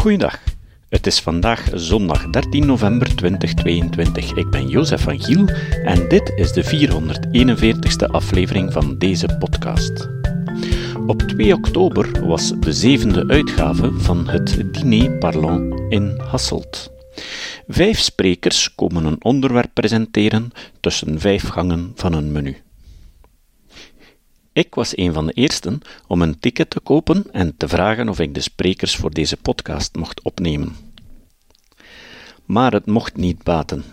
Goeiedag. Het is vandaag zondag 13 november 2022. Ik ben Jozef van Giel en dit is de 441ste aflevering van deze podcast. Op 2 oktober was de zevende uitgave van het Diner Parlant in Hasselt. Vijf sprekers komen een onderwerp presenteren tussen vijf gangen van een menu. Ik was een van de eersten om een ticket te kopen en te vragen of ik de sprekers voor deze podcast mocht opnemen. Maar het mocht niet baten.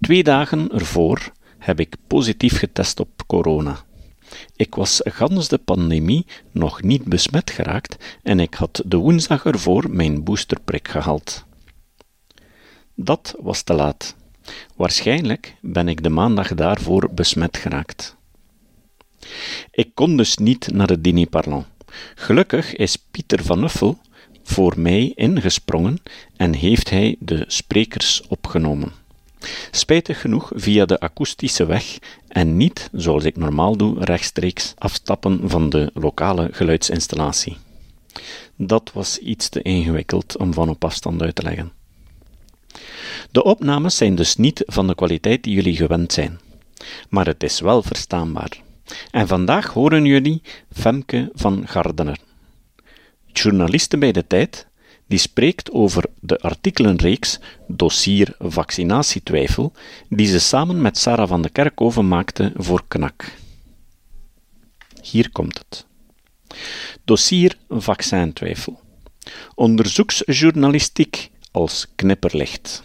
Twee dagen ervoor heb ik positief getest op corona. Ik was gans de pandemie nog niet besmet geraakt en ik had de woensdag ervoor mijn boosterprik gehaald. Dat was te laat. Waarschijnlijk ben ik de maandag daarvoor besmet geraakt. Ik kon dus niet naar het diner parlant. Gelukkig is Pieter van Uffel voor mij ingesprongen en heeft hij de sprekers opgenomen. Spijtig genoeg via de akoestische weg en niet, zoals ik normaal doe, rechtstreeks afstappen van de lokale geluidsinstallatie. Dat was iets te ingewikkeld om van op afstand uit te leggen. De opnames zijn dus niet van de kwaliteit die jullie gewend zijn, maar het is wel verstaanbaar. En vandaag horen jullie Femke van Gardener, journaliste bij de tijd, die spreekt over de artikelenreeks Dossier Vaccinatietwijfel, die ze samen met Sarah van de Kerkhoven maakte voor KNAK. Hier komt het. Dossier Vaccintwijfel. Onderzoeksjournalistiek als knipperlicht.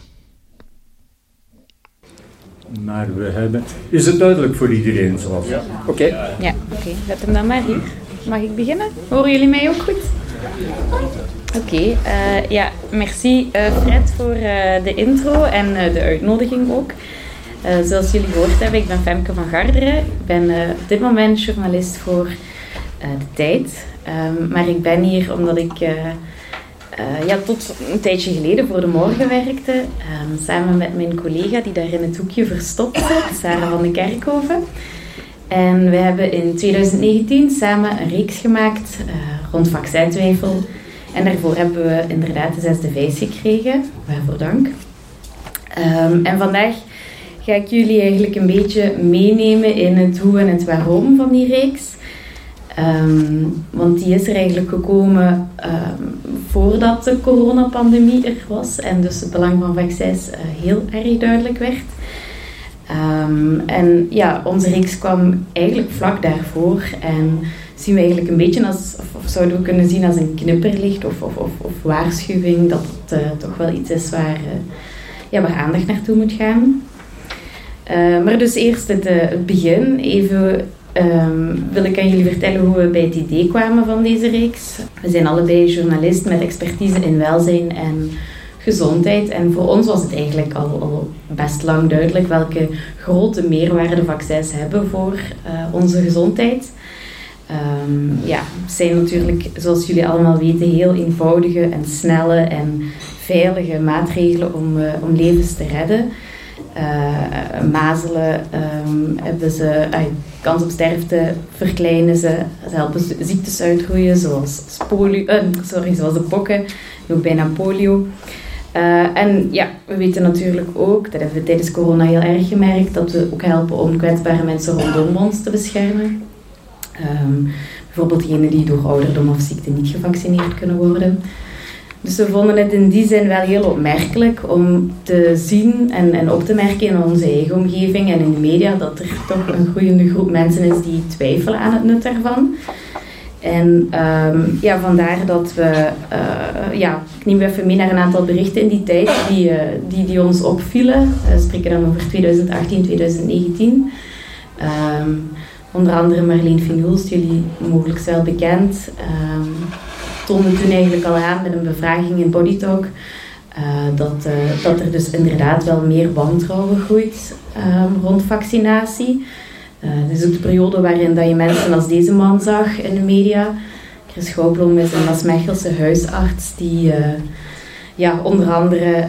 Maar we hebben... Is het duidelijk voor iedereen zoals? Ja. Oké. Ja, oké. Zet hem dan maar hier. Mag ik beginnen? Horen jullie mij ook goed? Oké, eh, ja, merci uh, Fred voor uh, de intro en de uitnodiging ook. zoals jullie gehoord hebben, ik ben Femke van Garderen. Ik ben op dit moment journalist voor De Tijd. Um, maar ik ben hier omdat ik ja, tot een tijdje geleden voor De Morgen werkte. Um, samen met mijn collega die daar in het hoekje verstopt zit, Sarah van de Kerkhoven. En we hebben in 2019 samen een reeks gemaakt rond vaccintwijfel en daarvoor hebben we inderdaad de zesde vijs gekregen. Waarvoor dank. Um, en vandaag ga ik jullie eigenlijk een beetje meenemen in het hoe en het waarom van die reeks. Um, want die is er eigenlijk gekomen um, voordat de coronapandemie er was en dus het belang van vaccins uh, heel erg duidelijk werd. Um, en ja, onze reeks kwam eigenlijk vlak daarvoor en zien we eigenlijk een beetje als, of, zouden we kunnen zien als een knipperlicht of, of, of, waarschuwing dat het uh, toch wel iets is waar, uh, ja, waar aandacht naartoe moet gaan. Maar dus eerst het begin. Even um, wil ik aan jullie vertellen hoe we bij het idee kwamen van deze reeks. We zijn allebei journalist met expertise in welzijn en gezondheid. En voor ons was het eigenlijk al, best lang duidelijk welke grote meerwaarde vaccins hebben voor onze gezondheid. Um, ja, zijn natuurlijk, zoals jullie allemaal weten, heel eenvoudige en snelle en veilige maatregelen om, uh, om levens te redden. Uh, mazelen um, hebben ze uh, kans op sterfte verkleinen ze, ze helpen ziektes uitgroeien zoals, polio, sorry, zoals de pokken, ook bijna polio. en ja, we weten natuurlijk ook, dat hebben we tijdens corona heel erg gemerkt, dat we ook helpen om kwetsbare mensen rondom ons te beschermen. Um, bijvoorbeeld degenen die door ouderdom of ziekte niet gevaccineerd kunnen worden. Dus we vonden het in die zin wel heel opmerkelijk om te zien en, en op te merken in onze eigen omgeving en in de media dat er toch een groeiende groep mensen is die twijfelen aan het nut daarvan. En um, ja, vandaar dat we, uh, ja, ik neem even mee naar een aantal berichten in die tijd die, uh, die, die ons opvielen. We spreken dan over 2018, 2019. Um, Onder andere Marleen Finhulst, jullie mogelijk wel bekend, um, toonde toen eigenlijk al aan met een bevraging in Bodytalk uh, dat, uh, dat er dus inderdaad wel meer wantrouwen groeit um, rond vaccinatie. Uh, is ook de periode waarin dat je mensen als deze man zag in de media. Chris Schouwblom is een Maasmechelse huisarts die ja, onder andere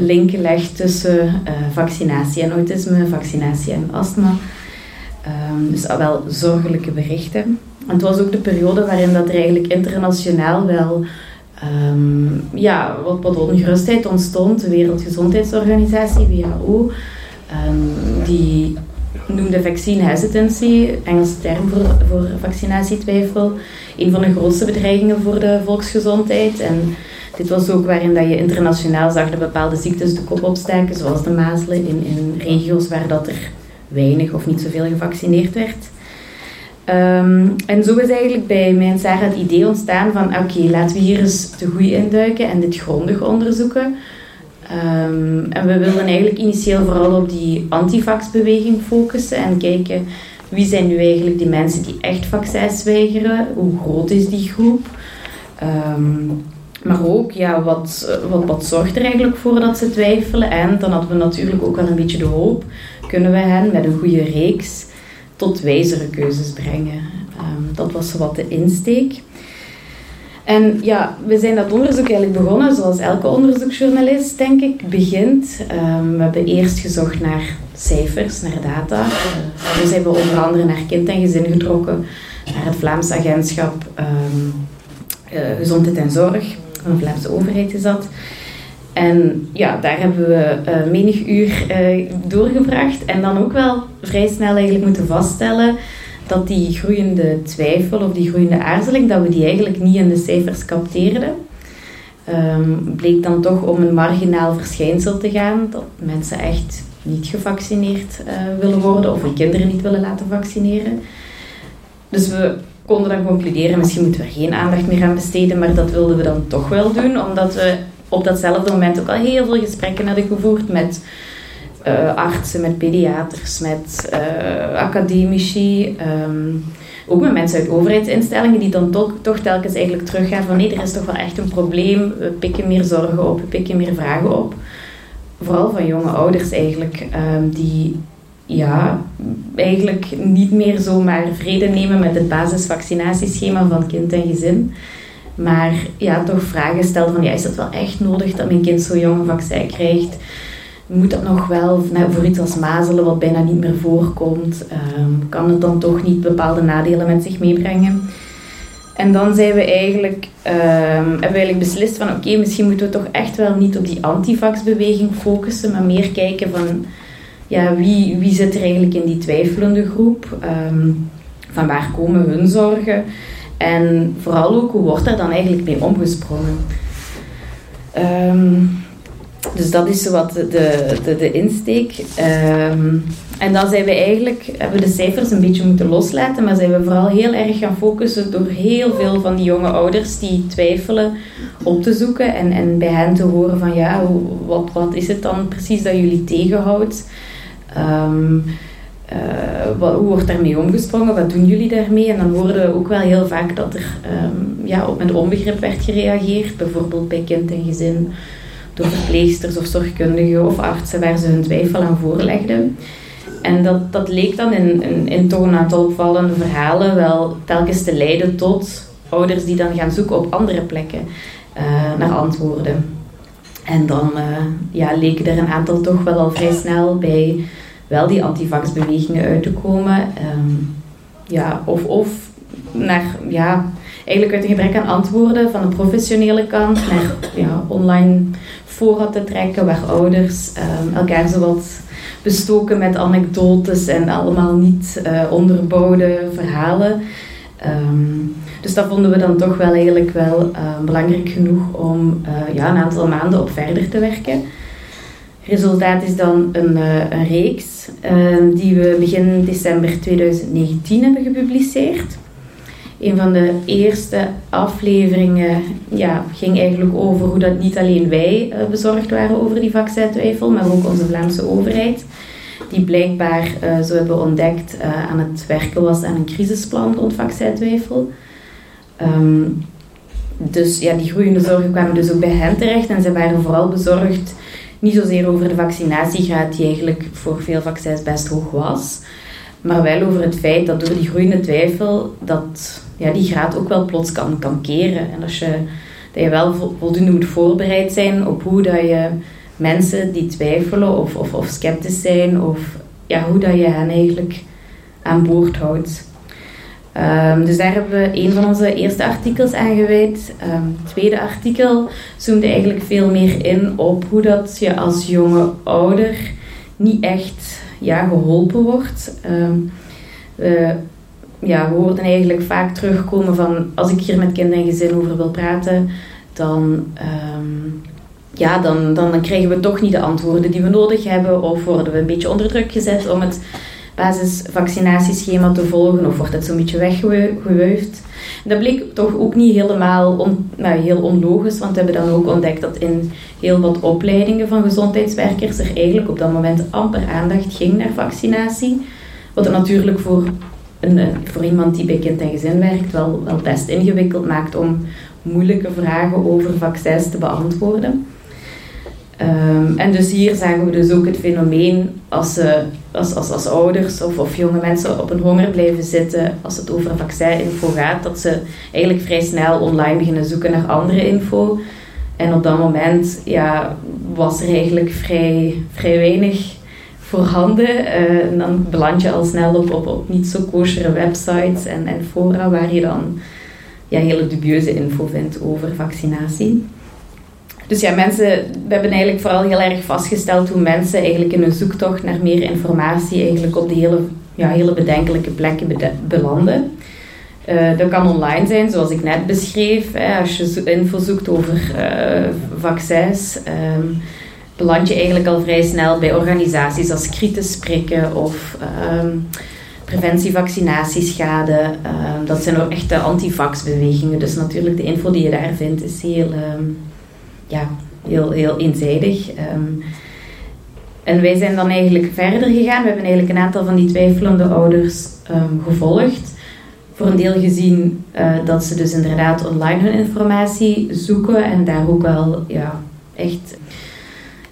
linken legt tussen vaccinatie en autisme, vaccinatie en astma. Um, dus al wel zorgelijke berichten. Het was ook de periode waarin dat er eigenlijk internationaal wel Ehm, ja, wat, wat ongerustheid ontstond, de Wereldgezondheidsorganisatie, WHO, ehm, die noemde vaccine hesitancy, Engelse term voor, voor vaccinatietwijfel, een van de grootste bedreigingen voor de volksgezondheid. En dit was ook waarin dat je internationaal zag dat bepaalde ziektes de kop opsteken, zoals de mazelen, in, in regio's waar dat er weinig of niet zoveel gevaccineerd werd. Ehm, en zo is eigenlijk bij mijn Sarah het idee ontstaan van oké, laten we hier eens te goed induiken en dit grondig onderzoeken. Ehm, en we wilden eigenlijk initieel vooral op die antivaxbeweging focussen en kijken wie zijn nu eigenlijk die mensen die echt vaccins weigeren, hoe groot is die groep. Um, maar ook, ja, wat, wat, wat zorgt er eigenlijk voor dat ze twijfelen? En dan hadden we natuurlijk ook wel een beetje de hoop, kunnen we hen met een goede reeks tot wijzere keuzes brengen. Um, dat was wat de insteek. En ja, we zijn dat onderzoek eigenlijk begonnen zoals elke onderzoeksjournalist, denk ik, begint. Um, we hebben eerst gezocht naar cijfers, naar data. Uh, dus hebben we onder andere naar kind en gezin getrokken, naar het Vlaams agentschap um, uh, Gezondheid en Zorg van de Vlaamse overheid is dat. En ja, daar hebben we uh, menig uur uh, doorgebracht en dan ook wel vrij snel eigenlijk moeten vaststellen dat die groeiende twijfel of die groeiende aarzeling, dat we die eigenlijk niet in de cijfers capteerden. Um, bleek dan toch om een marginaal verschijnsel te gaan, dat mensen echt niet gevaccineerd uh, willen worden of hun kinderen niet willen laten vaccineren. Dus we konden dan concluderen, misschien moeten we er geen aandacht meer aan besteden, maar dat wilden we dan toch wel doen, omdat we op datzelfde moment ook al heel veel gesprekken hadden gevoerd met uh, artsen, met pediaters, met uh, academici, um, ook met mensen uit overheidsinstellingen die dan toch, toch telkens eigenlijk teruggaan van nee, er is toch wel echt een probleem, we pikken meer zorgen op, we pikken meer vragen op. Vooral van jonge ouders eigenlijk, um, die ja, eigenlijk niet meer zomaar vrede nemen met het basisvaccinatieschema van kind en gezin. Maar ja, toch vragen stellen van ja, is dat wel echt nodig dat mijn kind zo'n jonge vaccin krijgt? Moet dat nog wel nou, voor iets als mazelen, wat bijna niet meer voorkomt? Um, kan het dan toch niet bepaalde nadelen met zich meebrengen? En dan zijn we eigenlijk, um, hebben we eigenlijk beslist van oké, misschien moeten we toch echt wel niet op die antivaxbeweging focussen, maar meer kijken van ja, wie, wie zit er eigenlijk in die twijfelende groep? Um, van waar komen hun zorgen? En vooral ook, hoe wordt daar dan eigenlijk mee omgesprongen? Um, dus dat is wat de, de, de insteek. Um, en dan zijn we eigenlijk, hebben we de cijfers een beetje moeten loslaten, maar zijn we vooral heel erg gaan focussen door heel veel van die jonge ouders die twijfelen op te zoeken en, en bij hen te horen van ja, wat, wat is het dan precies dat jullie tegenhoudt? Um, wat, hoe wordt daarmee omgesprongen? Wat doen jullie daarmee? En dan hoorden we ook wel heel vaak dat er um, ja, op met onbegrip werd gereageerd. Bijvoorbeeld bij kind en gezin door verpleegsters of zorgkundigen of artsen waar ze hun twijfel aan voorlegden. En dat, dat leek dan in, in, aantal opvallende verhalen wel telkens te leiden tot ouders die dan gaan zoeken op andere plekken uh, naar antwoorden. En dan uh, ja, leken er een aantal toch wel al vrij snel bij wel die antivaxbewegingen uit te komen. Um, ja, of, of naar, ja, eigenlijk uit een gebrek aan antwoorden van de professionele kant naar ja, online voorraad te trekken, waar ouders um, elkaar zowat bestoken met anekdotes en allemaal niet uh, onderbouwde verhalen. Um, dus dat vonden we dan toch wel eigenlijk wel belangrijk genoeg om uh, ja, een aantal maanden op verder te werken. Resultaat is dan een, uh, een reeks uh, die we begin december 2019 hebben gepubliceerd. Een van de eerste afleveringen ja, ging eigenlijk over hoe dat niet alleen wij uh, bezorgd waren over die vaccintwijfel, maar ook onze Vlaamse overheid. Die blijkbaar, zo hebben we ontdekt, aan het werken was aan een crisisplan rond vaccintwijfel. Um, dus ja, die groeiende zorgen kwamen dus ook bij hen terecht en ze waren vooral bezorgd niet zozeer over de vaccinatiegraad, die eigenlijk voor veel vaccins best hoog was. Maar wel over het feit dat door die groeiende twijfel, dat ja, die graad ook wel plots kan, kan keren. En als je, dat je wel voldoende moet voorbereid zijn op hoe dat je mensen die twijfelen of, of, of sceptisch zijn, of ja, hoe dat je hen eigenlijk aan boord houdt. Ehm, dus daar hebben we een van onze eerste artikels aan gewijd. Ehm, het tweede artikel zoomde eigenlijk veel meer in op hoe dat je als jonge ouder niet echt ja, geholpen wordt. Um, we, ja, we hoorden eigenlijk vaak terugkomen van als ik hier met kinderen en gezin over wil praten, dan, ja, dan, dan krijgen we toch niet de antwoorden die we nodig hebben of worden we een beetje onder druk gezet om het basisvaccinatieschema te volgen of wordt het zo'n beetje weggewuifd. Dat bleek toch ook niet helemaal on, nou, heel onlogisch, want we hebben dan ook ontdekt dat in heel wat opleidingen van gezondheidswerkers er eigenlijk op dat moment amper aandacht ging naar vaccinatie. Wat natuurlijk voor, een, voor iemand die bij kind en gezin werkt wel, wel best ingewikkeld maakt om moeilijke vragen over vaccins te beantwoorden. Um, en dus hier zagen we dus ook het fenomeen als, uh, als, als, als ouders of, jonge mensen op een honger blijven zitten als het over vaccininfo gaat, dat ze eigenlijk vrij snel online beginnen zoeken naar andere info. En op dat moment ja, was er eigenlijk vrij, vrij weinig voorhanden. Uh, en dan beland je al snel op, op, niet zo koosere websites en, en fora waar je dan ja, hele dubieuze info vindt over vaccinatie. Dus ja, mensen, we hebben eigenlijk vooral heel erg vastgesteld hoe mensen eigenlijk in hun zoektocht naar meer informatie eigenlijk op die hele, ja, hele bedenkelijke plekken belanden. Uh, dat kan online zijn, zoals ik net beschreef. Hè, als je info zoekt over uh, vaccins, um, beland je eigenlijk al vrij snel bij organisaties als Critis Spreken of um, preventie vaccinatieschade. Uh, dat zijn ook echte antivaxbewegingen. Dus natuurlijk de info die je daar vindt is heel... Ja, heel, heel eenzijdig. Um, en wij zijn dan eigenlijk verder gegaan. We hebben eigenlijk een aantal van die twijfelende ouders um, gevolgd. Voor een deel gezien uh, dat ze dus inderdaad online hun informatie zoeken en daar ook wel ja, echt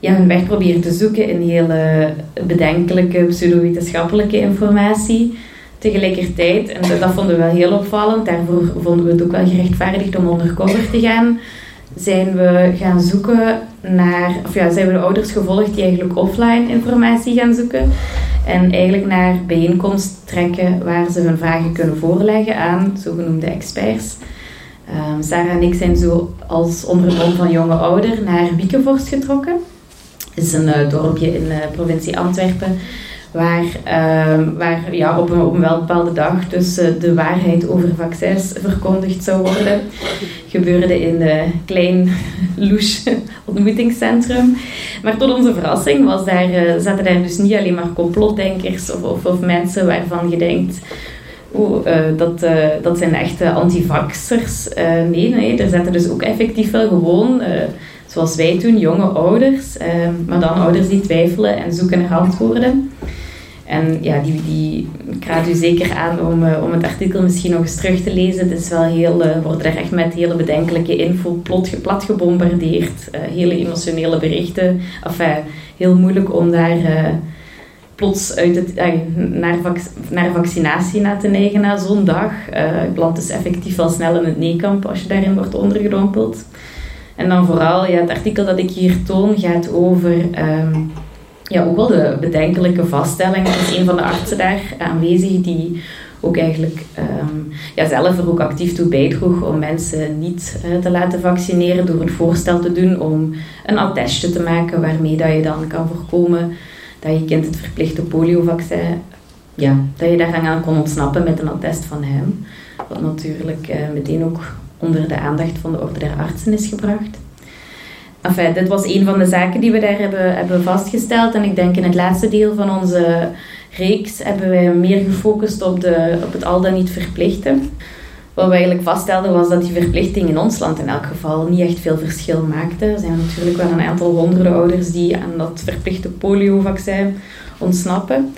ja, hun weg proberen te zoeken in hele bedenkelijke pseudowetenschappelijke informatie. Tegelijkertijd, en dat vonden we wel heel opvallend, daarvoor vonden we het ook wel gerechtvaardigd om undercover te gaan zijn we gaan zoeken naar, of ja, zijn we de ouders gevolgd die eigenlijk offline informatie gaan zoeken. En eigenlijk naar bijeenkomst trekken waar ze hun vragen kunnen voorleggen aan zogenoemde experts. Um, Sarah en ik zijn zo als onderbom van jonge ouder naar Wiekenvorst getrokken. Het is een uh, dorpje in de uh, provincie Antwerpen waar, uh, waar ja, op, een, op een wel bepaalde dag dus uh, de waarheid over vaccins verkondigd zou worden. Gebeurde in een klein louche ontmoetingscentrum. Maar tot onze verrassing was daar, uh, zaten daar dus niet alleen maar complotdenkers of, of, mensen waarvan je denkt... Oh, dat, dat zijn echte antivaxers. nee, nee, er zaten dus ook effectief wel gewoon zoals wij toen, jonge ouders, maar dan ouders die twijfelen en zoeken naar antwoorden. En ja, die, die, ik raad u zeker aan om, uh, om het artikel misschien nog eens terug te lezen. Het is wel heel, uh, wordt er echt met hele bedenkelijke info plot, plat gebombardeerd. Uh, hele emotionele berichten. Enfin, heel moeilijk om daar plots uit het, naar, naar vaccinatie na te neigen na zo'n dag. plant dus effectief wel snel in het neekamp als je daarin wordt ondergedompeld. En dan vooral, ja, het artikel dat ik hier toon gaat over... Um, ja, ook wel de bedenkelijke vaststelling. Er is een van de artsen daar aanwezig die ook eigenlijk um, ja, zelf er ook actief toe bijdroeg om mensen niet uh, te laten vaccineren door een voorstel te doen om een attestje te maken waarmee dat je dan kan voorkomen dat je kind het verplichte poliovaccin, ja, dat je daar aan kon ontsnappen met een attest van hem. Wat natuurlijk uh, meteen ook onder de aandacht van de orde der artsen is gebracht. Enfin, dit was een van de zaken die we daar hebben, hebben vastgesteld. En ik denk in het laatste deel van onze reeks hebben wij meer gefocust op, de, op het al dan niet verplichten. Wat we eigenlijk vaststelden was dat die verplichting in ons land in elk geval niet echt veel verschil maakte. Er zijn natuurlijk wel een aantal honderden ouders die aan dat verplichte poliovaccin ontsnappen.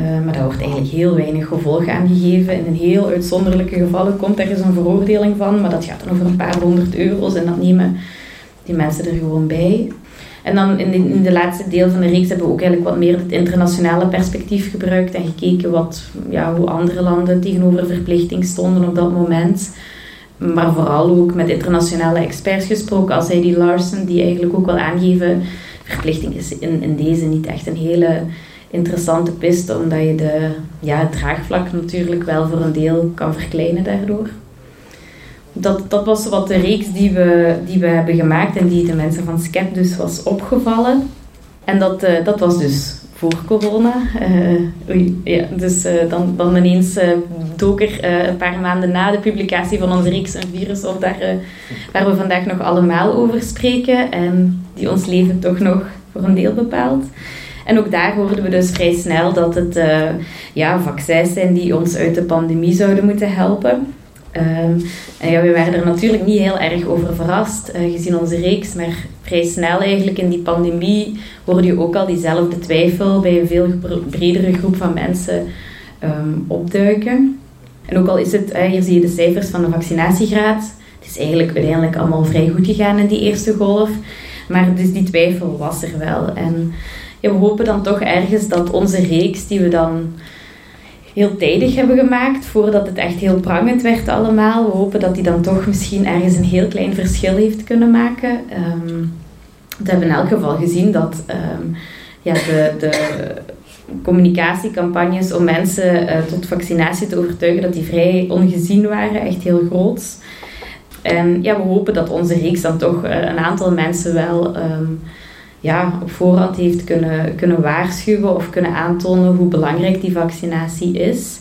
Uh, maar daar wordt eigenlijk heel weinig gevolg aan gegeven. In een heel uitzonderlijke gevallen komt er eens een veroordeling van, maar dat gaat dan over een paar honderd euro's en dat nemen die mensen er gewoon bij. En dan in de, in de laatste deel van de reeks hebben we ook eigenlijk wat meer het internationale perspectief gebruikt en gekeken wat, ja, hoe andere landen tegenover verplichting stonden op dat moment. Maar vooral ook met internationale experts gesproken, als Heidi Larsen, die eigenlijk ook wel aangeven, verplichting is in, in deze niet echt een hele interessante piste, omdat je de, ja, het draagvlak natuurlijk wel voor een deel kan verkleinen daardoor. Dat, dat was wat de reeks die we, die we hebben gemaakt en die de mensen van Skep dus was opgevallen. En dat, uh, dat was dus voor corona. Uh, oei, ja, dus uh, dan, dan ineens dook er een paar maanden na de publicatie van onze reeks een virus op daar, waar we vandaag nog allemaal over spreken en die ons leven toch nog voor een deel bepaalt. En ook daar hoorden we dus vrij snel dat het ja, vaccins zijn die ons uit de pandemie zouden moeten helpen. En ja, we werden er natuurlijk niet heel erg over verrast, uh, gezien onze reeks, maar vrij snel eigenlijk in die pandemie hoorde je ook al diezelfde twijfel bij een veel bredere groep van mensen um, opduiken. En ook al is het, hier zie je de cijfers van de vaccinatiegraad, het is eigenlijk uiteindelijk allemaal vrij goed gegaan in die eerste golf, maar dus die twijfel was er wel. En we hopen dan toch ergens dat onze reeks, die we dan heel tijdig hebben gemaakt, voordat het echt heel prangend werd allemaal. We hopen dat die dan toch misschien ergens een heel klein verschil heeft kunnen maken. Um, we hebben in elk geval gezien dat um, ja, de, de communicatiecampagnes om mensen uh, tot vaccinatie te overtuigen, dat die vrij ongezien waren, echt heel groot. En ja, we hopen dat onze reeks dan toch uh, een aantal mensen wel um, ja, op voorhand heeft kunnen, kunnen waarschuwen of kunnen aantonen hoe belangrijk die vaccinatie is.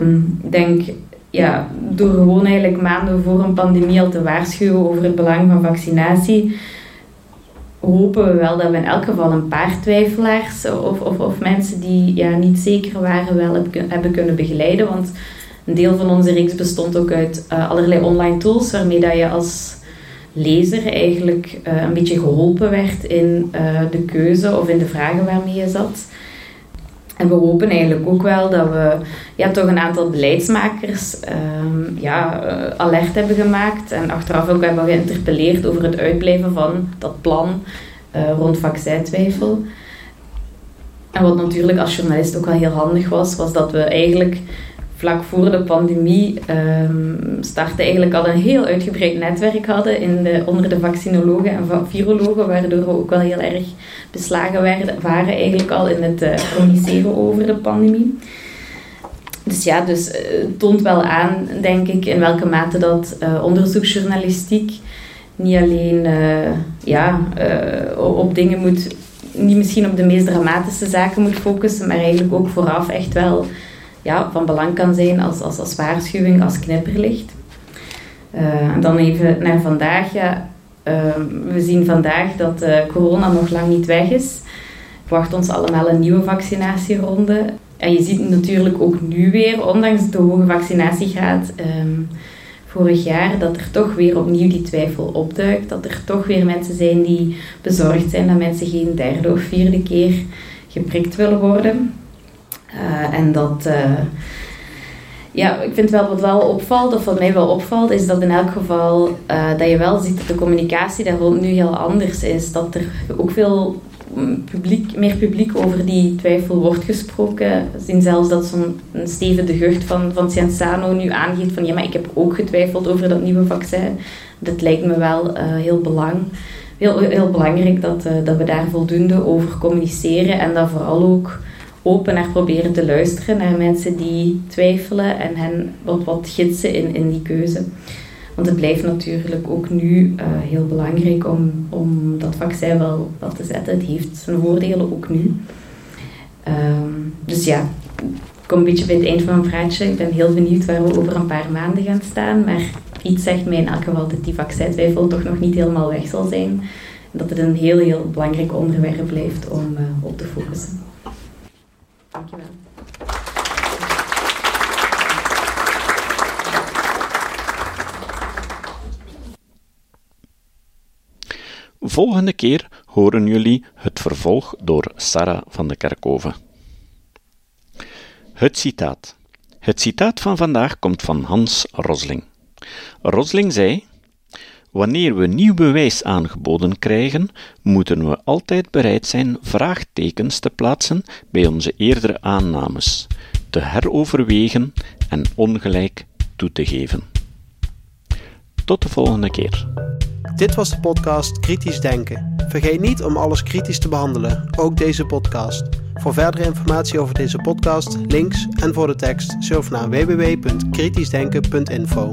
Um, ik denk, ja, door gewoon eigenlijk maanden voor een pandemie al te waarschuwen over het belang van vaccinatie, hopen we wel dat we in elk geval een paar twijfelaars of, of, mensen die ja, niet zeker waren wel hebben kunnen begeleiden. Want een deel van onze reeks bestond ook uit uh, allerlei online tools waarmee dat je als lezer eigenlijk uh, een beetje geholpen werd in uh, de keuze of in de vragen waarmee je zat. En we hopen eigenlijk ook wel dat we ja, toch een aantal beleidsmakers um, ja, uh, alert hebben gemaakt en achteraf ook hebben geïnterpelleerd over het uitblijven van dat plan rond vaccintwijfel. En wat natuurlijk als journalist ook wel heel handig was, was dat we eigenlijk vlak voor de pandemie um, startte eigenlijk al een heel uitgebreid netwerk hadden in de, onder de vaccinologen en virologen, waardoor we ook wel heel erg beslagen werden, waren eigenlijk al in het uh, communiceren over de pandemie. Dus ja, dus uh, toont wel aan, denk ik, in welke mate dat uh, onderzoeksjournalistiek niet alleen ja, op dingen moet, niet misschien op de meest dramatische zaken moet focussen, maar eigenlijk ook vooraf echt wel ja, van belang kan zijn als, als, als waarschuwing, als knipperlicht. Uh, en dan even naar vandaag. Uh, we zien vandaag dat uh, corona nog lang niet weg is. Wacht ons allemaal een nieuwe vaccinatieronde. En je ziet natuurlijk ook nu weer, ondanks de hoge vaccinatiegraad um, vorig jaar, dat er toch weer opnieuw die twijfel opduikt. Dat er toch weer mensen zijn die bezorgd zijn dat mensen geen derde of vierde keer geprikt willen worden. Uh, en dat, uh, ja, ik vind wel wat wel opvalt, of wat mij wel opvalt, is dat in elk geval uh, dat je wel ziet dat de communicatie daar rond nu heel anders is. Dat er ook veel mm, publiek, meer publiek over die twijfel wordt gesproken. We zien zelfs dat zo'n Steven de Gucht van, van Cienzano nu aangeeft van ja, maar ik heb ook getwijfeld over dat nieuwe vaccin. Dat lijkt me wel heel belang. Heel, heel belangrijk dat, dat we daar voldoende over communiceren en dat vooral ook open naar proberen te luisteren naar mensen die twijfelen en hen wat, wat gidsen in, in die keuze. Want het blijft natuurlijk ook nu uh, heel belangrijk om, om dat vaccin wel, wel te zetten. Het heeft zijn voordelen ook nu. Um, dus ja, ik kom een beetje bij het eind van mijn praatje. Ik ben heel benieuwd waar we over een paar maanden gaan staan. Maar iets zegt mij in elk geval dat die vaccintwijfel toch nog niet helemaal weg zal zijn. Dat het een heel, heel belangrijk onderwerp blijft om uh, op te focussen. Volgende keer horen jullie het vervolg door Sarah van de Kerkhoven. Het citaat. Het citaat van vandaag komt van Hans Rosling. Rosling zei: Wanneer we nieuw bewijs aangeboden krijgen, moeten we altijd bereid zijn vraagtekens te plaatsen bij onze eerdere aannames, te heroverwegen en ongelijk toe te geven. Tot de volgende keer. Dit was de podcast Kritisch Denken. Vergeet niet om alles kritisch te behandelen, ook deze podcast. Voor verdere informatie over deze podcast, links en voor de tekst, surf naar www.kritischdenken.info.